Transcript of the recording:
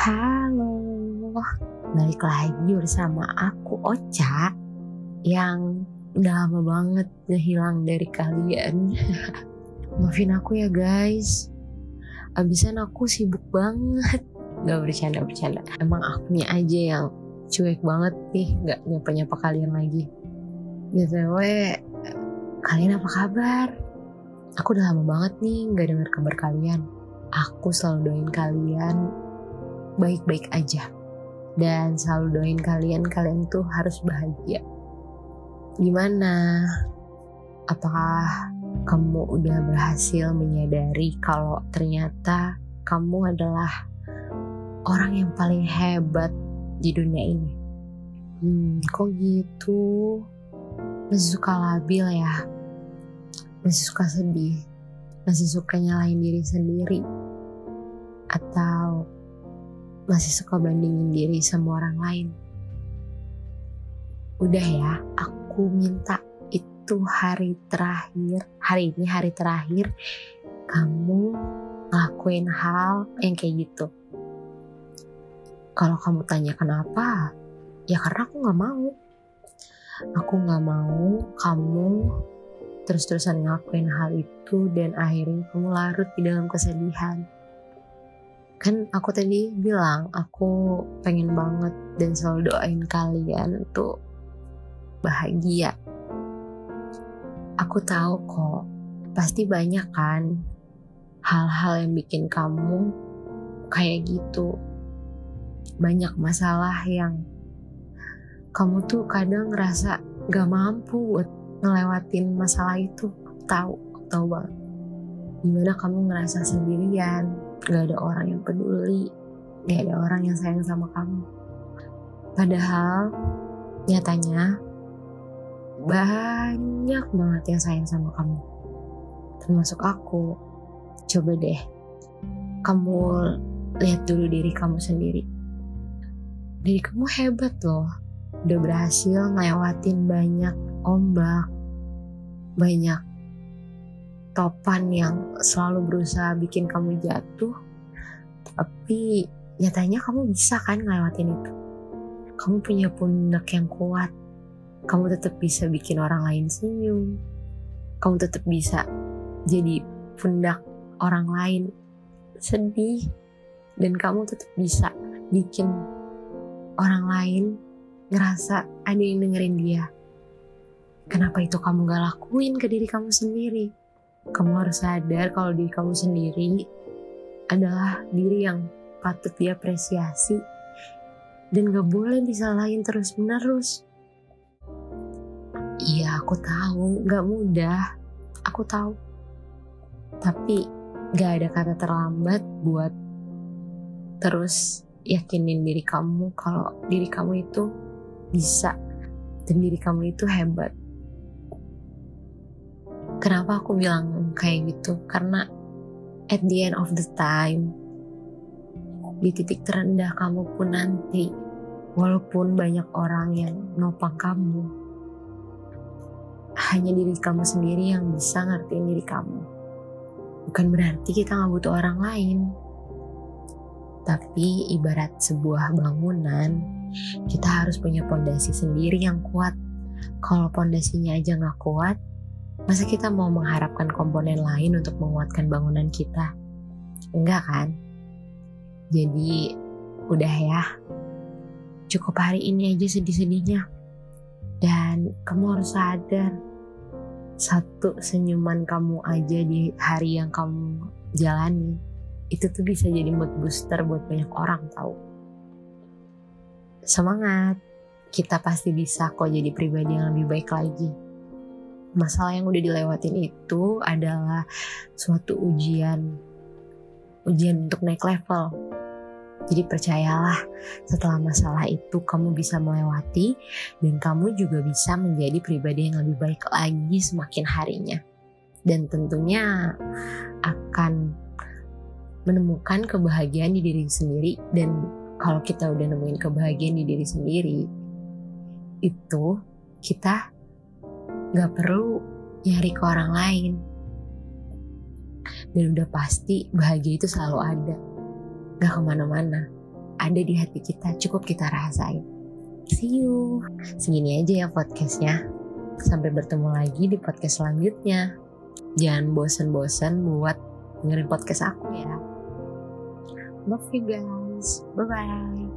Halo, balik lagi bersama aku Ocha yang udah lama banget ngehilang dari kalian. Maafin aku ya guys, abisan aku sibuk banget. Gak bercanda bercanda. Emang akunya aja yang cuek banget nih, gak nyapa nyapa kalian lagi. btw, kalian apa kabar? Aku udah lama banget nih gak denger kabar kalian. Aku selalu doain kalian baik-baik aja. Dan selalu doain kalian, kalian tuh harus bahagia. Gimana? Apakah kamu udah berhasil menyadari kalau ternyata kamu adalah orang yang paling hebat di dunia ini? Hmm, kok gitu? Masih suka labil ya? Masih suka sedih? Masih suka nyalain diri sendiri? Atau masih suka bandingin diri sama orang lain? Udah ya, aku minta itu hari terakhir, hari ini hari terakhir kamu ngelakuin hal yang kayak gitu. Kalau kamu tanya kenapa, ya karena aku gak mau. Aku gak mau kamu terus-terusan ngelakuin hal itu dan akhirnya kamu larut di dalam kesedihan. Kan aku tadi bilang aku pengen banget dan selalu doain kalian untuk bahagia. Aku tahu kok, pasti banyak kan hal-hal yang bikin kamu kayak gitu. Banyak masalah yang kamu tuh kadang ngerasa gak mampu buat ngelewatin masalah itu. Tahu, tahu banget. Gimana kamu ngerasa sendirian, gak ada orang yang peduli, gak ada orang yang sayang sama kamu. Padahal nyatanya banyak banget yang sayang sama kamu. Termasuk aku. Coba deh, kamu lihat dulu diri kamu sendiri. Diri kamu hebat loh. Udah berhasil ngelewatin banyak ombak, banyak topan yang selalu berusaha bikin kamu jatuh. Tapi nyatanya kamu bisa kan ngelewatin itu. Kamu punya pundak yang kuat kamu tetap bisa bikin orang lain senyum. Kamu tetap bisa jadi pundak orang lain sedih. Dan kamu tetap bisa bikin orang lain ngerasa ada yang dengerin dia. Kenapa itu kamu gak lakuin ke diri kamu sendiri? Kamu harus sadar kalau diri kamu sendiri adalah diri yang patut diapresiasi dan gak boleh disalahin terus menerus. Iya, aku tahu, gak mudah. Aku tahu. Tapi gak ada kata terlambat buat terus yakinin diri kamu kalau diri kamu itu bisa dan diri kamu itu hebat. Kenapa aku bilang kayak gitu? Karena at the end of the time, di titik terendah kamu pun nanti, walaupun banyak orang yang nopang kamu, hanya diri kamu sendiri yang bisa ngertiin diri kamu. Bukan berarti kita nggak butuh orang lain. Tapi ibarat sebuah bangunan, kita harus punya pondasi sendiri yang kuat. Kalau pondasinya aja nggak kuat, masa kita mau mengharapkan komponen lain untuk menguatkan bangunan kita? Enggak kan? Jadi, udah ya. Cukup hari ini aja sedih-sedihnya. Dan kamu harus sadar, satu senyuman kamu aja di hari yang kamu jalani, itu tuh bisa jadi mood booster buat banyak orang tahu. Semangat, kita pasti bisa kok jadi pribadi yang lebih baik lagi. Masalah yang udah dilewatin itu adalah suatu ujian, ujian untuk naik level jadi percayalah, setelah masalah itu kamu bisa melewati dan kamu juga bisa menjadi pribadi yang lebih baik lagi semakin harinya. Dan tentunya akan menemukan kebahagiaan di diri sendiri dan kalau kita udah nemuin kebahagiaan di diri sendiri itu kita gak perlu nyari ke orang lain dan udah pasti bahagia itu selalu ada gak ke mana-mana. ada di hati kita cukup kita rasain. See you. Segini aja ya podcastnya. Sampai bertemu lagi di podcast selanjutnya. Jangan bosan-bosan buat dengerin podcast aku ya. Love you guys. Bye-bye.